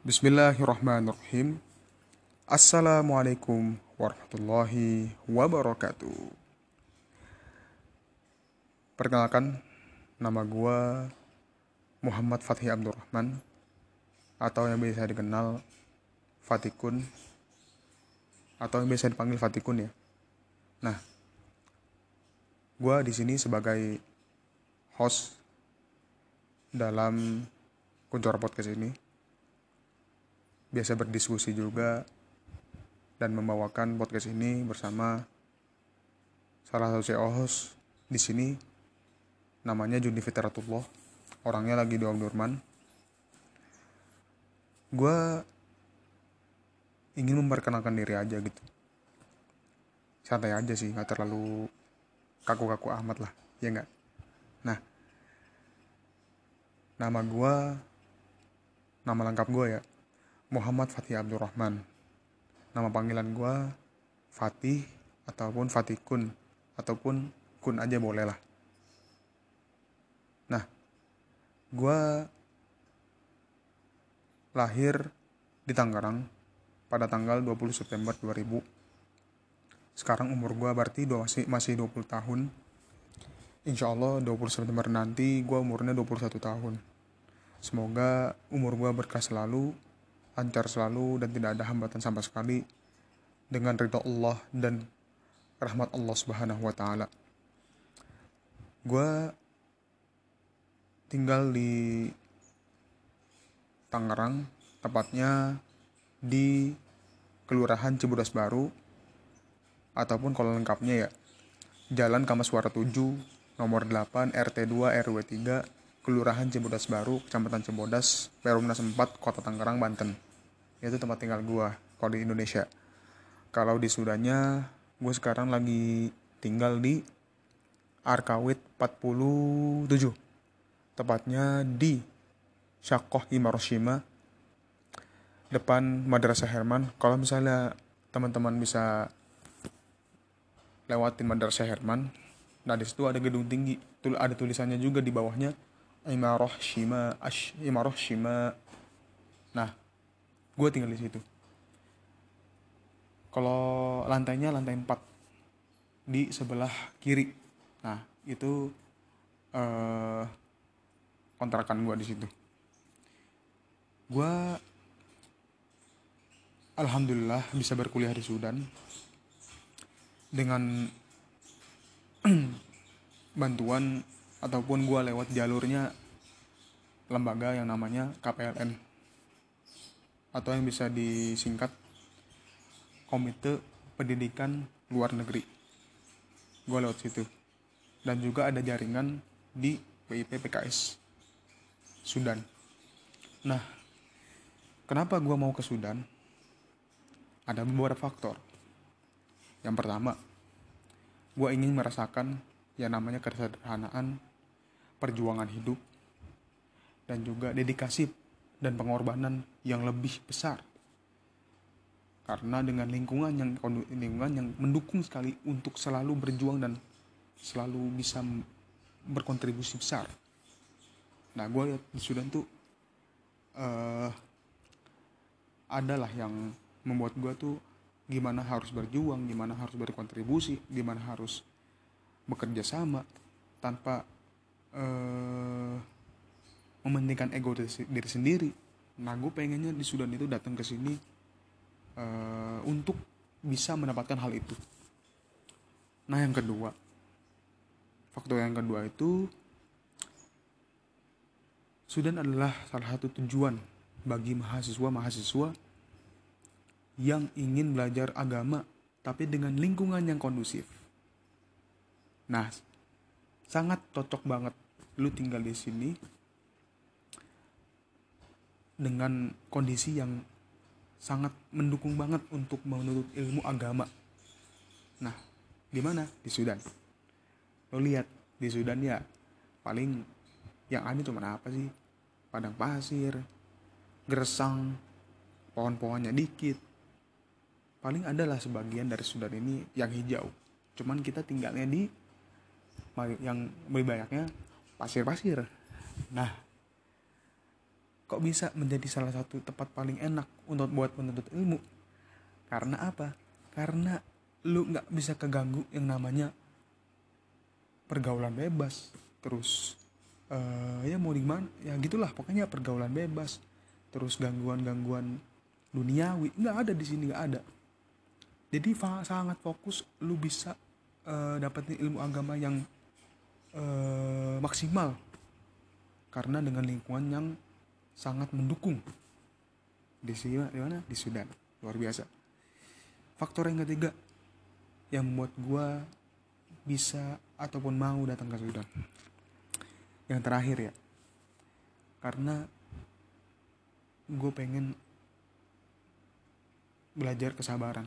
Bismillahirrahmanirrahim. Assalamualaikum warahmatullahi wabarakatuh. Perkenalkan, nama gua Muhammad Fatih Abdurrahman atau yang biasa dikenal Fatikun atau yang biasa dipanggil Fatikun ya. Nah, gua di sini sebagai host dalam Kuncor Podcast ini biasa berdiskusi juga dan membawakan podcast ini bersama salah satu CEO host di sini. Namanya Juni Fitratullah orangnya lagi di Omdurman. Gue ingin memperkenalkan diri aja gitu. Santai aja sih nggak terlalu kaku-kaku amat lah ya nggak? Nah nama gue nama lengkap gue ya Muhammad Fatih Abdurrahman. Nama panggilan gue Fatih ataupun Fatih Kun ataupun Kun aja boleh lah. Nah, gue lahir di Tangerang pada tanggal 20 September 2000. Sekarang umur gue berarti masih, masih 20 tahun. Insya Allah 20 September nanti gue umurnya 21 tahun. Semoga umur gue berkah selalu lancar selalu dan tidak ada hambatan sama sekali dengan ridho Allah dan rahmat Allah Subhanahu wa taala. Gue tinggal di Tangerang, tepatnya di Kelurahan Cibodas Baru ataupun kalau lengkapnya ya Jalan Kamaswara 7 nomor 8 RT 2 RW 3 Kelurahan Cibodas Baru, Kecamatan Cibodas, Perumnas 4, Kota Tangerang, Banten. Itu tempat tinggal gue kalau di Indonesia. Kalau di Sudannya gue sekarang lagi tinggal di Arkawit 47 tepatnya di Syakoh Hiroshima depan Madrasah Herman. Kalau misalnya teman-teman bisa lewatin Madrasah Herman nah di situ ada gedung tinggi. Ada tulisannya juga di bawahnya Imaroh Shima Ash Imaroh Shima. Nah gue tinggal di situ. Kalau lantainya lantai 4 di sebelah kiri. Nah itu uh, kontrakan gue di situ. Gue alhamdulillah bisa berkuliah di Sudan dengan bantuan ataupun gue lewat jalurnya lembaga yang namanya KPLN atau yang bisa disingkat Komite Pendidikan Luar Negeri. Gue lewat situ. Dan juga ada jaringan di PIP PKS Sudan. Nah, kenapa gue mau ke Sudan? Ada beberapa faktor. Yang pertama, gue ingin merasakan yang namanya kesederhanaan, perjuangan hidup, dan juga dedikasi dan pengorbanan yang lebih besar karena dengan lingkungan yang lingkungan yang mendukung sekali untuk selalu berjuang dan selalu bisa berkontribusi besar. Nah, gue lihat di Sudan tuh uh, adalah yang membuat gue tuh gimana harus berjuang, gimana harus berkontribusi, gimana harus bekerja sama tanpa uh, mementingkan ego diri sendiri nah gue pengennya di Sudan itu datang ke sini uh, untuk bisa mendapatkan hal itu nah yang kedua faktor yang kedua itu Sudan adalah salah satu tujuan bagi mahasiswa-mahasiswa yang ingin belajar agama tapi dengan lingkungan yang kondusif. Nah, sangat cocok banget lu tinggal di sini dengan kondisi yang sangat mendukung banget untuk menuntut ilmu agama. Nah, di mana? Di Sudan. Lo lihat di Sudan ya paling yang ada cuma apa sih? Padang pasir, gersang, pohon-pohonnya dikit. Paling adalah sebagian dari Sudan ini yang hijau. Cuman kita tinggalnya di yang lebih banyaknya pasir-pasir. Nah, kok bisa menjadi salah satu tempat paling enak untuk buat menuntut ilmu? Karena apa? Karena lu nggak bisa keganggu yang namanya pergaulan bebas. Terus uh, ya mau di mana ya gitulah pokoknya pergaulan bebas. Terus gangguan-gangguan duniawi nggak ada di sini nggak ada. Jadi sangat fokus lu bisa uh, dapetin ilmu agama yang uh, maksimal. Karena dengan lingkungan yang sangat mendukung. Di sini di mana? Di Sudan. Luar biasa. Faktor yang ketiga yang membuat gue bisa ataupun mau datang ke Sudan. Yang terakhir ya. Karena gue pengen belajar kesabaran.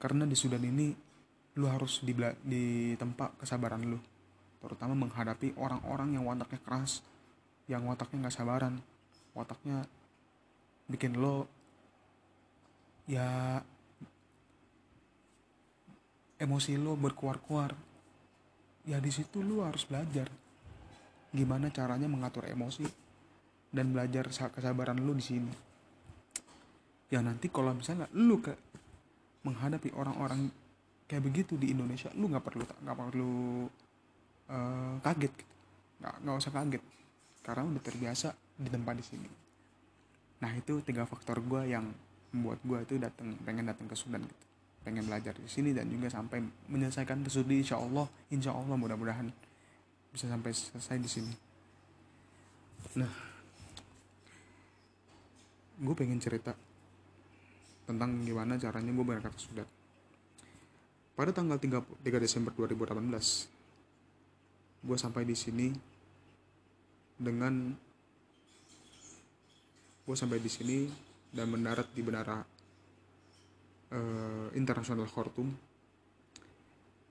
Karena di Sudan ini lu harus di, tempat kesabaran lu. Terutama menghadapi orang-orang yang wataknya keras yang wataknya nggak sabaran wataknya bikin lo ya emosi lo berkuar-kuar. Ya di situ lu harus belajar gimana caranya mengatur emosi dan belajar kesabaran lu di sini. Ya nanti kalau misalnya lu ke menghadapi orang-orang kayak begitu di Indonesia lu nggak perlu nggak perlu uh, kaget gitu. Nggak nggak usah kaget karena udah terbiasa di tempat di sini. Nah itu tiga faktor gue yang membuat gue itu datang pengen datang ke Sudan gitu. Pengen belajar di sini dan juga sampai menyelesaikan studi insya Allah insya Allah mudah-mudahan bisa sampai selesai di sini. Nah gue pengen cerita tentang gimana caranya gue berangkat ke Sudan pada tanggal 3, 3 Desember 2018 gue sampai di sini dengan gue sampai di sini dan mendarat di bandara uh, internasional Khartoum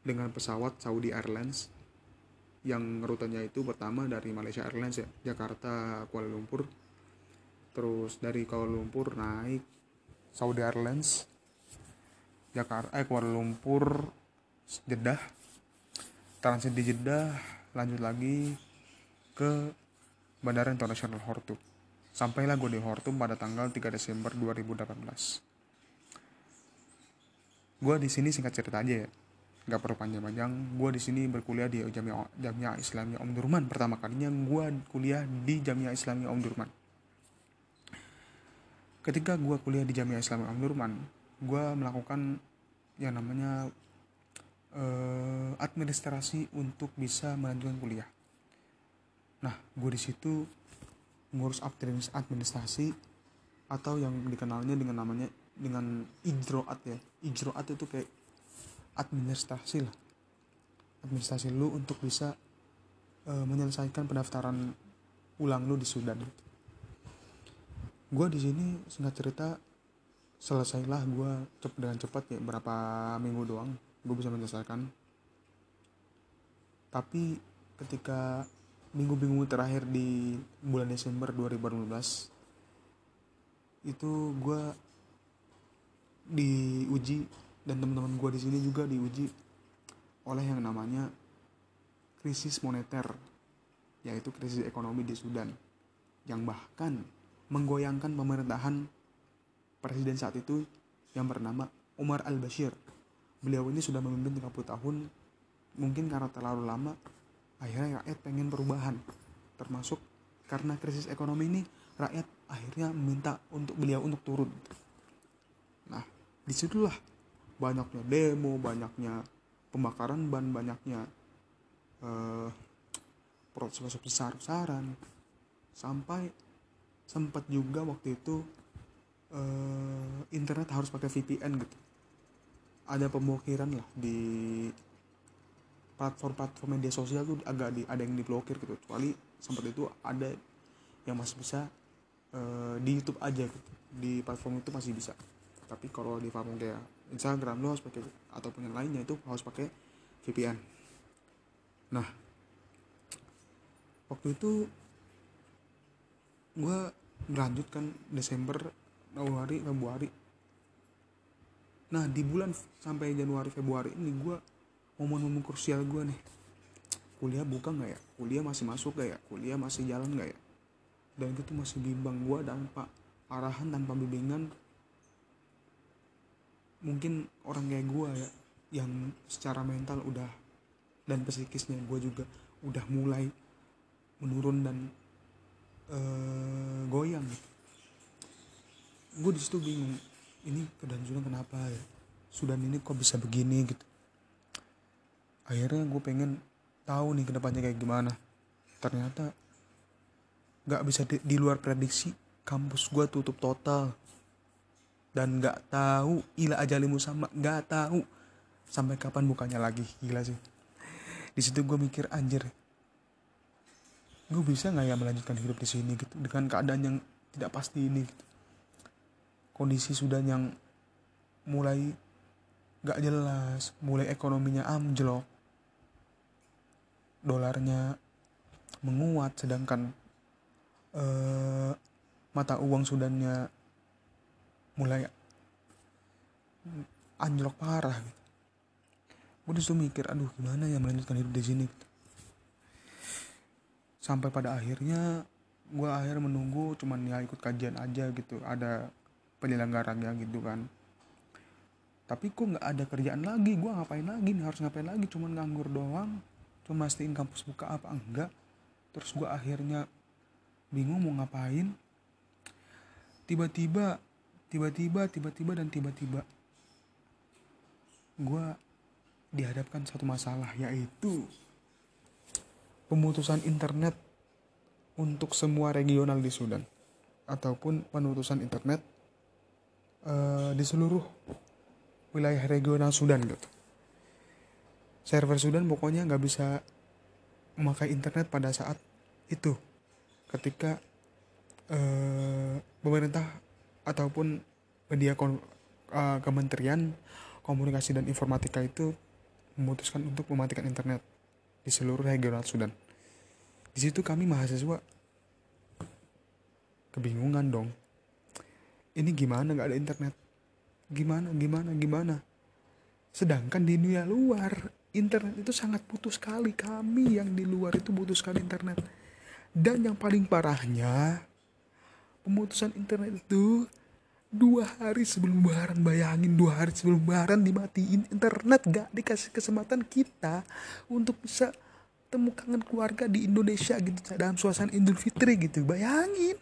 dengan pesawat Saudi Airlines yang rutenya itu pertama dari Malaysia Airlines ya Jakarta Kuala Lumpur. Terus dari Kuala Lumpur naik Saudi Airlines Jakarta eh Kuala Lumpur Jeddah. Transit di Jeddah lanjut lagi ke Bandara Internasional Khartoum. Sampailah gue di Khartoum pada tanggal 3 Desember 2018 gue di sini singkat cerita aja ya nggak perlu panjang-panjang. Gue di sini berkuliah di Jamia Jamia Islamiyah Om Durman. Pertama kalinya gue kuliah di Jamia Islamiyah Om Durman. Ketika gue kuliah di Jamia Islamiyah Om Durman gue melakukan yang namanya uh, administrasi untuk bisa melanjutkan kuliah. Nah gue di situ ngurus administrasi atau yang dikenalnya dengan namanya dengan ijroat ya. Ijroat itu kayak administrasi lah. Administrasi lu untuk bisa uh, menyelesaikan pendaftaran ulang lu di Sudan. Gue di sini singkat cerita selesailah gue cepet dengan cepat ya berapa minggu doang gue bisa menyelesaikan. Tapi ketika minggu-minggu terakhir di bulan Desember 2018 itu gue diuji dan teman-teman gue di sini juga diuji oleh yang namanya krisis moneter yaitu krisis ekonomi di Sudan yang bahkan menggoyangkan pemerintahan presiden saat itu yang bernama Umar al-Bashir. Beliau ini sudah memimpin 30 tahun, mungkin karena terlalu lama, akhirnya rakyat pengen perubahan. Termasuk karena krisis ekonomi ini, rakyat akhirnya meminta untuk beliau untuk turun di situlah banyaknya demo banyaknya pembakaran ban banyaknya uh, proses besar besaran sampai sempat juga waktu itu uh, internet harus pakai VPN gitu. Ada pemblokiran lah di platform-platform media sosial tuh agak di, ada yang diblokir gitu. Kecuali sempat itu ada yang masih bisa uh, di YouTube aja gitu. Di platform itu masih bisa. Tapi kalau di platform kayak Instagram lo harus pakai ataupun yang lainnya itu harus pakai VPN nah waktu itu gue melanjutkan Desember Januari Februari nah di bulan sampai Januari Februari ini gue momen-momen krusial gue nih. Kuliah buka nggak ya? Kuliah masih masuk gak ya? Kuliah masih jalan nggak ya? Dan itu masih bimbang gue tanpa arahan tanpa bimbingan. Mungkin orang kayak gue ya yang secara mental udah dan psikisnya gue juga udah mulai menurun dan uh, goyang. gitu. Gue di situ bingung ini keadaan Sudan kenapa ya? Sudan ini kok bisa begini? Gitu. Akhirnya gue pengen tahu nih ke depannya kayak gimana. Ternyata nggak bisa di, di luar prediksi kampus gue tutup total. Dan nggak tahu ila ajalimu sama nggak tahu sampai kapan bukanya lagi. Gila sih. Di situ gue mikir anjir gue bisa nggak ya melanjutkan hidup di sini? Gitu. Dengan keadaan yang tidak pasti ini gitu. Kondisi sudah yang mulai nggak jelas mulai ekonominya amjlok dolarnya menguat sedangkan uh, mata uang Sudannya mulai anjlok parah gitu. Gue di situ mikir, aduh gimana ya melanjutkan hidup di sini. Sampai pada akhirnya gue akhir menunggu cuman ya ikut kajian aja gitu. Ada penyelenggaranya gitu kan. Tapi kok nggak ada kerjaan lagi, gue ngapain lagi nih harus ngapain lagi, cuman nganggur doang. Cuma mastiin kampus buka apa enggak. Terus gue akhirnya bingung mau ngapain. Tiba-tiba tiba-tiba tiba-tiba dan tiba-tiba gue dihadapkan satu masalah yaitu pemutusan internet untuk semua regional di Sudan ataupun pemutusan internet uh, di seluruh wilayah regional Sudan gitu. Server Sudan pokoknya nggak bisa memakai internet pada saat itu ketika uh, pemerintah ataupun media kon, uh, Kementerian Komunikasi dan Informatika itu memutuskan untuk mematikan internet di seluruh regional Sudan. Di situ kami mahasiswa kebingungan dong. Ini gimana nggak ada internet? Gimana, gimana, gimana? Sedangkan di dunia luar internet itu sangat putus sekali. Kami yang di luar itu butuh sekali internet. Dan yang paling parahnya pemutusan internet itu dua hari sebelum lebaran bayangin dua hari sebelum lebaran dimatiin internet gak dikasih kesempatan kita untuk bisa temu kangen keluarga di Indonesia gitu dalam suasana Idul Fitri gitu bayangin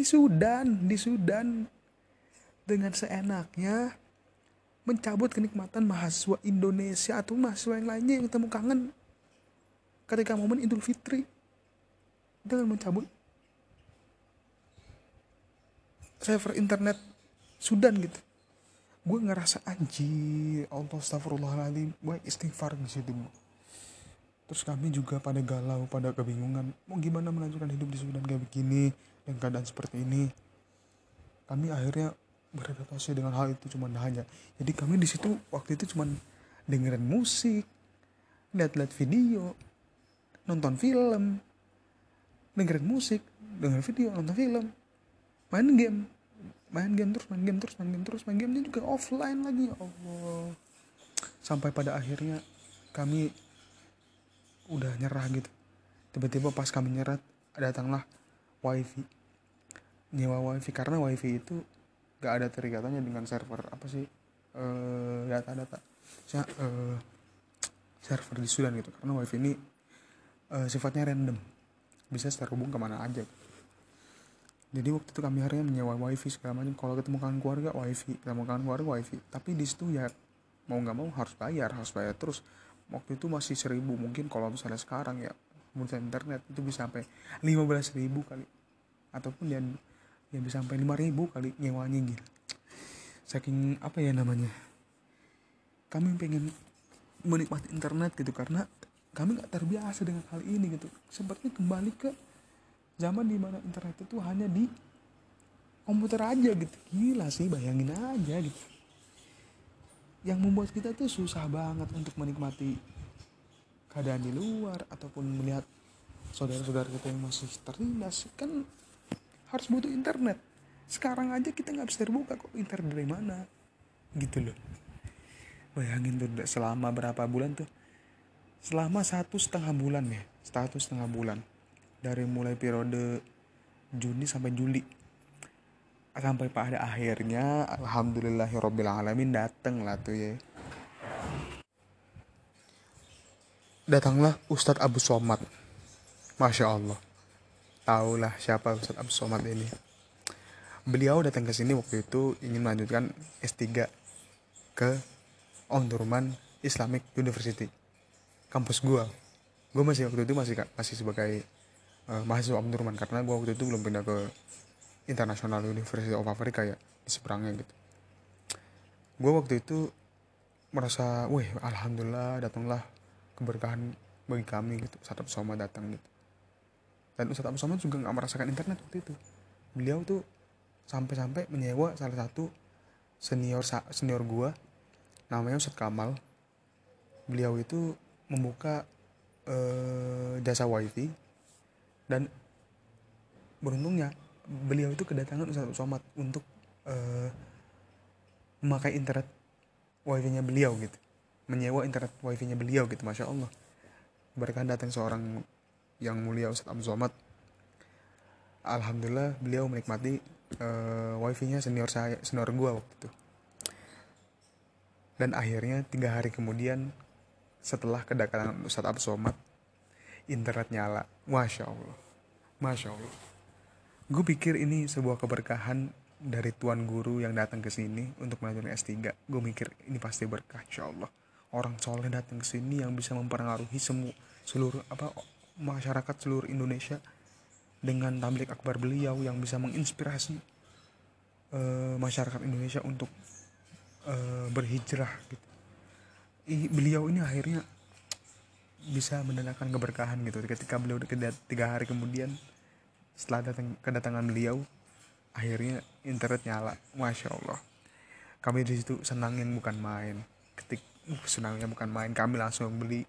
di Sudan di Sudan. Dengan seenaknya mencabut kenikmatan mahasiswa Indonesia atau mahasiswa yang lainnya yang temu kangen ketika momen Idul Fitri dengan mencabut server internet Sudan gitu. Gue ngerasa anjir Allah astagfirullahaladzim gue istighfar di situ terus kami juga pada galau pada kebingungan mau gimana melanjutkan hidup di Sudan kayak begini dan keadaan seperti ini? Kami akhirnya beradaptasi dengan hal itu cuman hanya. Jadi kami di situ waktu itu cuman dengerin musik lihat-lihat video nonton film dengerin musik dengerin video nonton film main game main game terus main game terus main game terus main gamenya juga offline lagi ya Allah. Sampai pada akhirnya kami udah nyerah gitu. Tiba-tiba pas kami nyerah datanglah wifi. Nyewa wifi karena wifi itu gak ada terikatannya dengan server apa sih uh, data-data. Saya uh, server di Sudan gitu karena wifi ini uh, sifatnya random. Bisa terhubung ke mana aja. Jadi waktu itu kami akhirnya menyewa wifi segala macam. Kalau ketemu kangen keluarga wifi. Ketemu kangen keluarga wifi. Tapi di situ ya mau nggak mau harus bayar harus bayar terus waktu itu masih seribu mungkin kalau misalnya sekarang ya kemudian internet itu bisa sampai lima belas ribu kali. Ataupun yang yang bisa sampai lima ribu kali nyewanya gitu saking apa ya namanya kami pengen menikmati internet gitu karena kami nggak terbiasa dengan hal ini gitu. Seperti kembali ke zaman di mana internet itu hanya di komputer aja gitu. Gila sih bayangin aja gitu yang membuat kita tuh susah banget untuk menikmati keadaan di luar ataupun melihat saudara-saudara kita yang masih tertindas kan harus butuh internet. Sekarang aja kita nggak bisa terbuka kok. Internet dari mana? Gitu loh. Bayangin tuh selama berapa bulan tuh? Selama satu setengah bulan ya. Satu setengah bulan. Dari mulai periode Juni sampai Juli sampai pada akhirnya alhamdulillahirobbilalamin dateng lah tuh ya. Datanglah Ustadz Abu Somad. Masya Allah. Tahulah siapa Ustadz Abu Somad ini. Beliau datang ke sini waktu itu ingin melanjutkan S3 ke Omdurman Islamic University kampus gua. Gue masih waktu itu masih masih sebagai uh, mahasiswa Omdurman karena gue waktu itu belum pindah ke International University of Africa ya di seberangnya gitu. Gue waktu itu merasa wih alhamdulillah datanglah keberkahan bagi kami gitu. Abu Somad datang gitu. Dan Ustadz Abu Somad juga nggak merasakan internet waktu itu. Beliau tuh sampai-sampai menyewa salah satu senior senior gua namanya Ustadz Kamal. Beliau itu membuka uh, jasa wifi dan beruntungnya beliau itu kedatangan Ustaz Somad untuk uh, memakai internet wifi-nya beliau gitu. Menyewa internet wifi-nya beliau gitu masya Allah. Berkah datang seorang yang mulia Ustaz Abu Somad. Alhamdulillah beliau menikmati uh, wifi-nya senior saya senior gua waktu itu. Dan akhirnya tiga hari kemudian setelah kedatangan Ustadz Abdul Somad internet nyala. Masya Allah. Masya Allah gue pikir ini sebuah keberkahan dari tuan guru yang datang ke sini untuk melanjutkan S3 gue mikir ini pasti berkah Insya Allah. Orang soleh datang ke sini yang bisa mempengaruhi semua seluruh apa masyarakat seluruh Indonesia dengan tablik akbar beliau yang bisa menginspirasi uh, masyarakat Indonesia untuk uh, berhijrah gitu. Beliau ini akhirnya bisa menandakan keberkahan gitu. Ketika beliau tiga hari kemudian setelah datang kedatangan beliau akhirnya internet nyala. Masya allah. Kami di situ senang yang bukan main. Ketik uh, senangnya bukan main. Kami langsung beli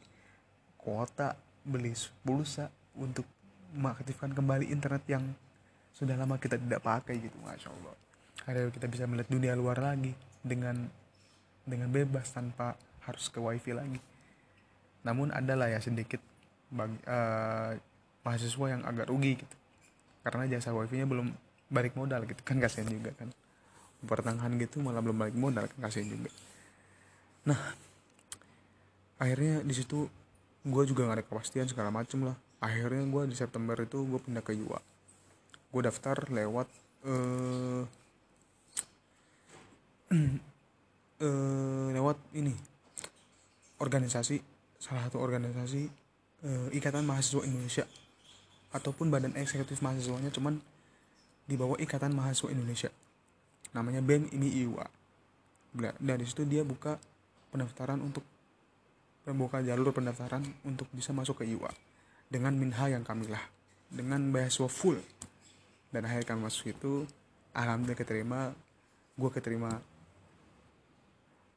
kuota beli pulsa untuk mengaktifkan kembali internet yang sudah lama kita tidak pakai gitu masya allah. Akhirnya kita bisa melihat dunia luar lagi dengan dengan bebas tanpa harus ke wifi lagi. Namun adalah ya sedikit bagi uh, mahasiswa yang agak rugi gitu karena jasa wifi nya belum balik modal gitu. Kan kasihan juga kan. Pertengahan gitu malah belum balik modal kan kasihan juga. Nah akhirnya di situ gue juga gak ada kepastian segala macem lah. Akhirnya gue di September itu gue pindah ke UA gue daftar lewat uh, uh, lewat ini. Organisasi salah satu organisasi uh, Ikatan Mahasiswa Indonesia ataupun badan eksekutif mahasiswanya cuman di bawah Ikatan Mahasiswa Indonesia. Namanya BEM IMI IUA dari situ dia buka pendaftaran untuk membuka jalur pendaftaran untuk bisa masuk ke IUA dengan minha yang kamilah dengan beasiswa full. Dan akhirnya kami masuk itu alhamdulillah keterima gue keterima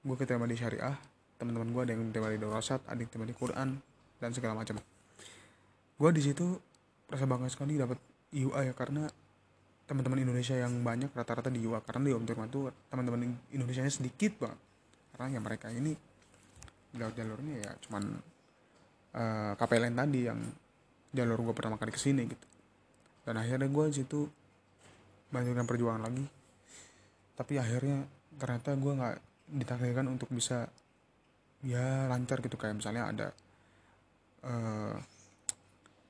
gue keterima di syariah teman-teman gue ada yang tema di Dorasat ada yang tema di Quran dan segala macam. Gue di situ rasa bangga sekali dapat IUA ya karena teman-teman Indonesia yang banyak rata-rata di IUA karena di Om Turman tuh teman-teman Indonesia nya sedikit banget. Karena ya mereka ini lewat jalurnya ya cuman uh, eh, KPLN tadi yang jalur gue pertama kali ke sini gitu. Dan akhirnya gue situ melanjutkan perjuangan lagi. Tapi akhirnya ternyata gue nggak ditakdirkan untuk bisa ya lancar gitu. Kayak misalnya ada uh,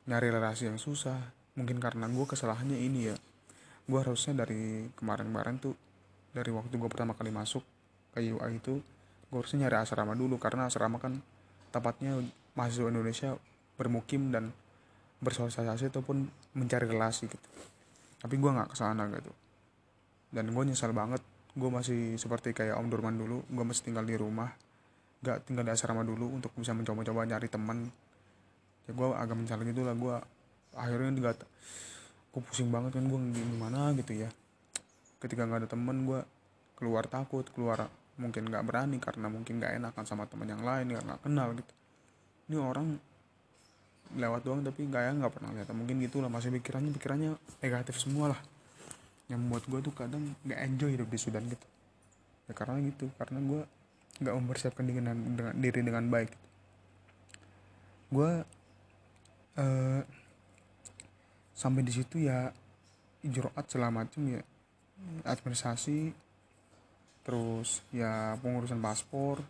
nyari relasi yang susah. Mungkin karena gue kesalahannya ini ya. Gue harusnya dari kemarin-kemarin tuh dari waktu gue pertama kali masuk ke UI itu gue harusnya nyari asrama dulu. Karena asrama kan tempatnya mahasiswa Indonesia bermukim dan bersosialisasi ataupun mencari relasi gitu. Tapi gue nggak ke sana gitu. Dan gue nyesal banget. Gue masih seperti kayak Om Durman dulu. Gue masih tinggal di rumah. Gak tinggal di asrama dulu untuk bisa mencoba-coba nyari teman ya gue agak mencari gitu lah gue akhirnya juga gue pusing banget kan gue gimana gitu ya. Ketika nggak ada teman gue keluar takut keluar mungkin nggak berani karena mungkin nggak enakan sama teman yang lain nggak nggak kenal gitu. Ini orang lewat doang tapi gak ya nggak pernah lihat. Mungkin gitulah masih pikirannya pikirannya negatif semua lah. Yang membuat gue tuh kadang nggak enjoy hidup di Sudan gitu. Ya karena gitu karena gue nggak mempersiapkan dengan, dengan diri dengan baik gue uh, sampai di situ ya ijroat segala macam ya. Administrasi terus ya pengurusan paspor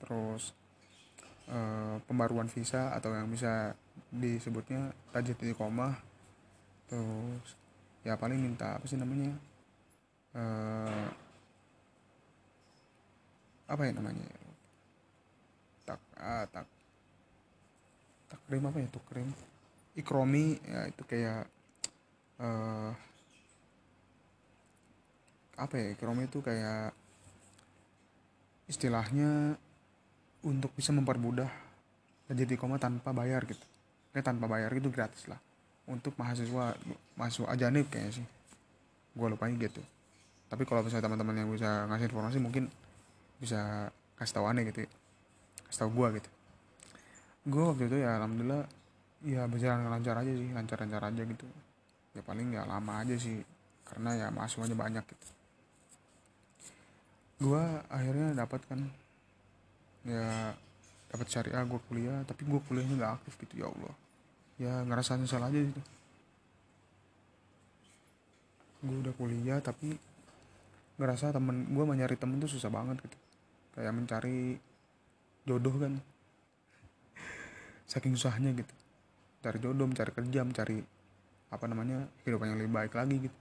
terus eh, pembaruan visa atau yang bisa disebutnya tajid koma. Terus ya paling minta apa sih namanya eh, apa ya namanya? Tak ah, tak takrim apa ya tukrim ikromi ya itu kayak eh apa ya? Ikromi itu kayak istilahnya untuk bisa mempermudah jadi koma tanpa bayar gitu. Kayak tanpa bayar itu gratis lah. Untuk mahasiswa mahasiswa ajanib kayaknya sih. Gue lupain gitu. Tapi kalau misalnya teman-teman yang bisa ngasih informasi mungkin bisa kasih tahu aneh gitu ya. kasih tahu gue gitu gue waktu itu ya alhamdulillah ya berjalan lancar aja sih lancar-lancar aja gitu. Ya paling ya lama aja sih karena ya mahasiswanya banyak gitu. Gue akhirnya dapat kan ya dapat syariah gue kuliah tapi gue kuliahnya nggak aktif gitu ya Allah. Ya ngerasa nyesal aja gitu. Gue udah kuliah tapi ngerasa temen gue mencari temen tuh susah banget gitu. Kayak mencari jodoh kan saking susahnya gitu. Cari jodoh mencari kerja mencari apa namanya kehidupan yang lebih baik lagi gitu.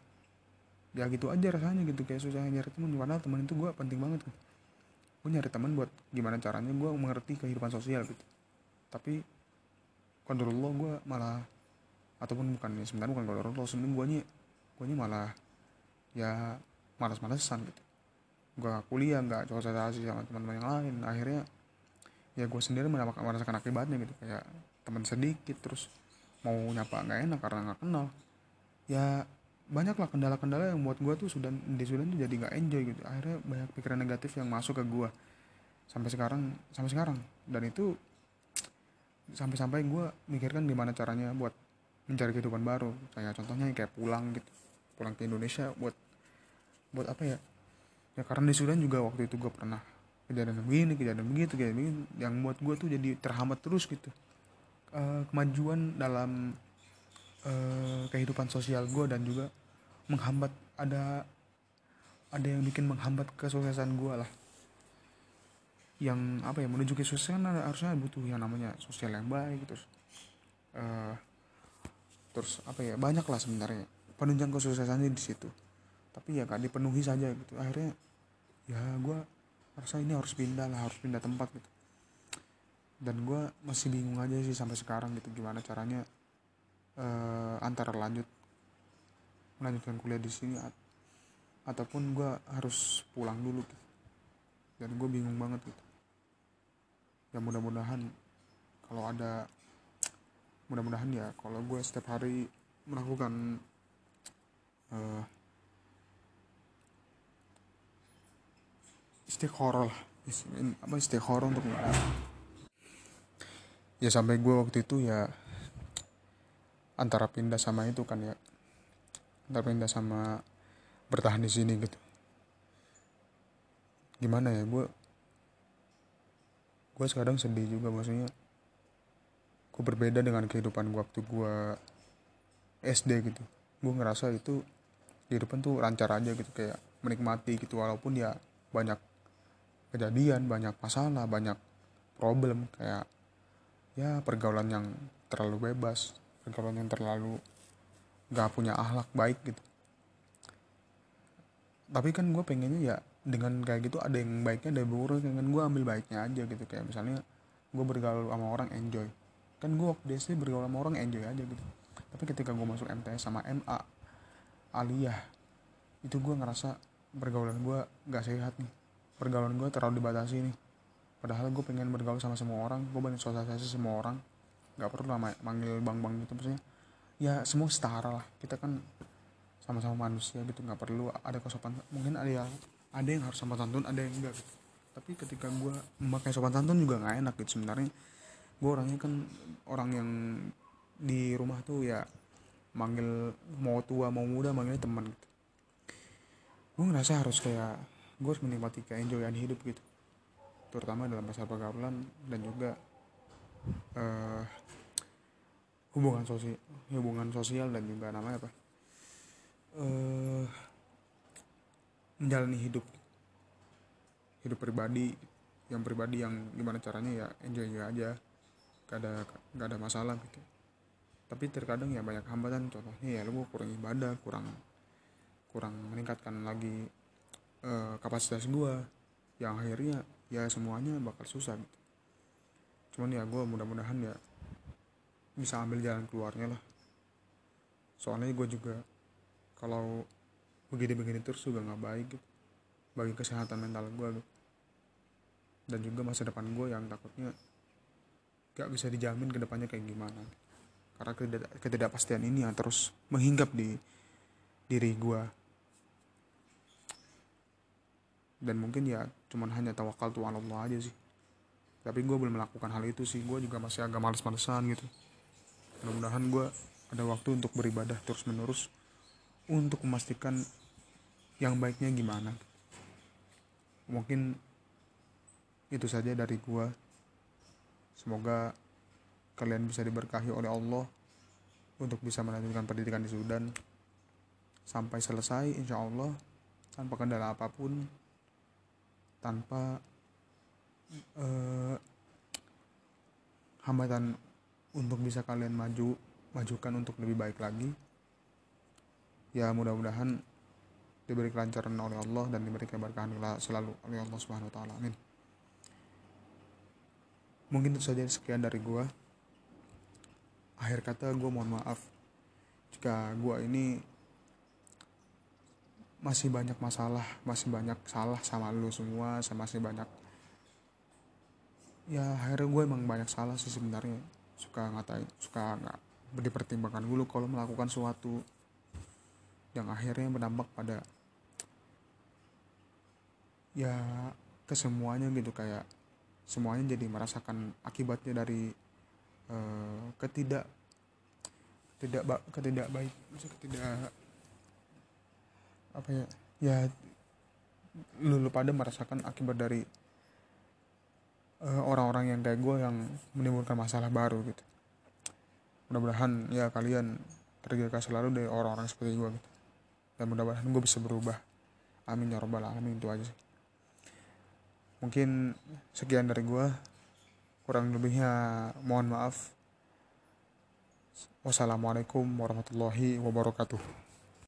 Ya gitu aja rasanya gitu kayak susah nyari teman padahal teman itu gue penting banget gitu gue nyari teman buat gimana caranya gue mengerti kehidupan sosial gitu. Tapi kontrol gue malah ataupun bukan ya sebenarnya bukan kontrol sebenarnya gue nya gue nya malah ya malas-malesan gitu. Gue kuliah nggak sosialisasi sama teman-teman yang lain. Akhirnya ya gue sendiri merasakan akibatnya gitu. Kayak teman sedikit terus mau nyapa nggak enak karena nggak kenal. Ya banyak lah kendala-kendala yang buat gue tuh sudah di Sudan tuh jadi nggak enjoy gitu. Akhirnya banyak pikiran negatif yang masuk ke gue sampai sekarang sampai sekarang. Dan itu sampai-sampai gue mikirkan gimana caranya buat mencari kehidupan baru. Kayak contohnya kayak pulang gitu. Pulang ke Indonesia buat buat apa ya? Ya karena di Sudan juga waktu itu gue pernah kejadian begini kejadian begitu kayak begini yang buat gue tuh jadi terhambat terus gitu. E, kemajuan dalam e, kehidupan sosial gue dan juga menghambat ada ada yang bikin menghambat kesuksesan gue lah. Yang apa ya menuju kesuksesan harusnya butuh yang namanya sosial yang baik terus uh, terus apa ya banyak lah sebenarnya. Penunjang kesuksesannya di situ. Tapi ya gak dipenuhi saja gitu. Akhirnya ya gue rasa ini harus pindah lah harus pindah tempat gitu. Dan gue masih bingung aja sih sampai sekarang gitu gimana caranya uh, antara lanjut melanjutkan kuliah di sini ataupun gue harus pulang dulu gitu. Dan gue bingung banget gitu. Ya mudah-mudahan kalau ada mudah-mudahan ya kalau gue setiap hari melakukan uh, istiqoroh lah. Apa istiqoroh untuk ya sampai gue waktu itu ya antara pindah sama itu kan ya. Antara pindah sama bertahan di sini gitu. Gimana ya gue gue sekarang sedih juga maksudnya gue berbeda dengan kehidupan gue waktu gue SD gitu. Gue ngerasa itu kehidupan tuh lancar aja gitu kayak menikmati gitu walaupun ya banyak kejadian banyak masalah banyak problem kayak ya pergaulan yang terlalu bebas pergaulan yang terlalu gak punya akhlak baik gitu. Tapi kan gue pengennya ya dengan kayak gitu ada yang baiknya ada yang buruk kan gue ambil baiknya aja gitu. Kayak misalnya gue bergaul sama orang enjoy. Kan gue waktu SD bergaul sama orang enjoy aja gitu. Tapi ketika gue masuk MTS sama MA aliyah itu gue ngerasa pergaulan gue gak sehat nih pergaulan gue terlalu dibatasi nih. Padahal gue pengen bergaul sama semua orang gue banyak sosialisasi semua orang. Gak perlu lah manggil bang bang gitu maksudnya. Ya semua setara lah. Kita kan sama-sama manusia gitu nggak perlu ada kesopan mungkin ada yang ada yang harus sopan santun ada yang enggak gitu. tapi ketika gue memakai sopan santun juga nggak enak gitu sebenarnya. Gue orangnya kan orang yang di rumah tuh ya manggil mau tua mau muda manggilnya teman gitu. Gue ngerasa harus kayak gue harus menikmati keenjoyan hidup gitu. Terutama dalam masa pergaulan dan juga uh, hubungan sosial hubungan sosial dan juga namanya apa? Eh, menjalani hidup. Hidup pribadi yang pribadi yang gimana caranya ya enjoy enjoy aja. Gak ada gak ada masalah gitu. Tapi terkadang ya banyak hambatan contohnya ya lu kurang ibadah kurang kurang meningkatkan lagi eh, kapasitas gua yang akhirnya ya semuanya bakal susah gitu. Cuman ya gue mudah-mudahan ya bisa ambil jalan keluarnya lah. Soalnya gue juga kalau begini-begini terus juga nggak baik gitu bagi kesehatan mental gue gitu. Dan juga masa depan gue yang takutnya gak bisa dijamin ke depannya kayak gimana. Karena ketidak, ketidakpastian ini yang terus menghinggap di diri gue dan mungkin ya cuman hanya tawakal tuh Allah aja sih. Tapi gue belum melakukan hal itu sih. Gue juga masih agak males-malesan gitu. Mudah-mudahan gue ada waktu untuk beribadah terus menerus untuk memastikan yang baiknya gimana. Mungkin itu saja dari gue semoga kalian bisa diberkahi oleh Allah untuk bisa melanjutkan pendidikan di Sudan. Sampai selesai insya Allah tanpa kendala apa pun tanpa uh, hambatan untuk bisa kalian maju majukan untuk lebih baik lagi. Ya mudah-mudahan diberi kelancaran oleh Allah dan diberi keberkahan selalu oleh Allah Subhanahu wa taala. Amin. Mungkin itu saja sekian dari gua. Akhir kata gue mohon maaf jika gue ini masih banyak masalah masih banyak salah sama lu semua saya masih banyak. Ya akhirnya gue emang banyak salah sih sebenarnya. Suka ngatain suka nggak dipertimbangkan dulu kalau melakukan suatu yang akhirnya berdampak pada ya kesemuanya gitu. Kayak semuanya jadi merasakan akibatnya dari uh, ketidak tidak ketidak baik ketidak apa ya? Ya lu, lu pada merasakan akibat dari uh, orang-orang yang kayak gue yang menimbulkan masalah baru gitu. Mudah-mudahan ya kalian terjaga selalu dari orang-orang seperti gue gitu. Dan mudah-mudahan gue bisa berubah. Amin ya robbal alamin itu aja sih. Mungkin sekian dari gue kurang lebihnya mohon maaf. Wassalamualaikum warahmatullahi wabarakatuh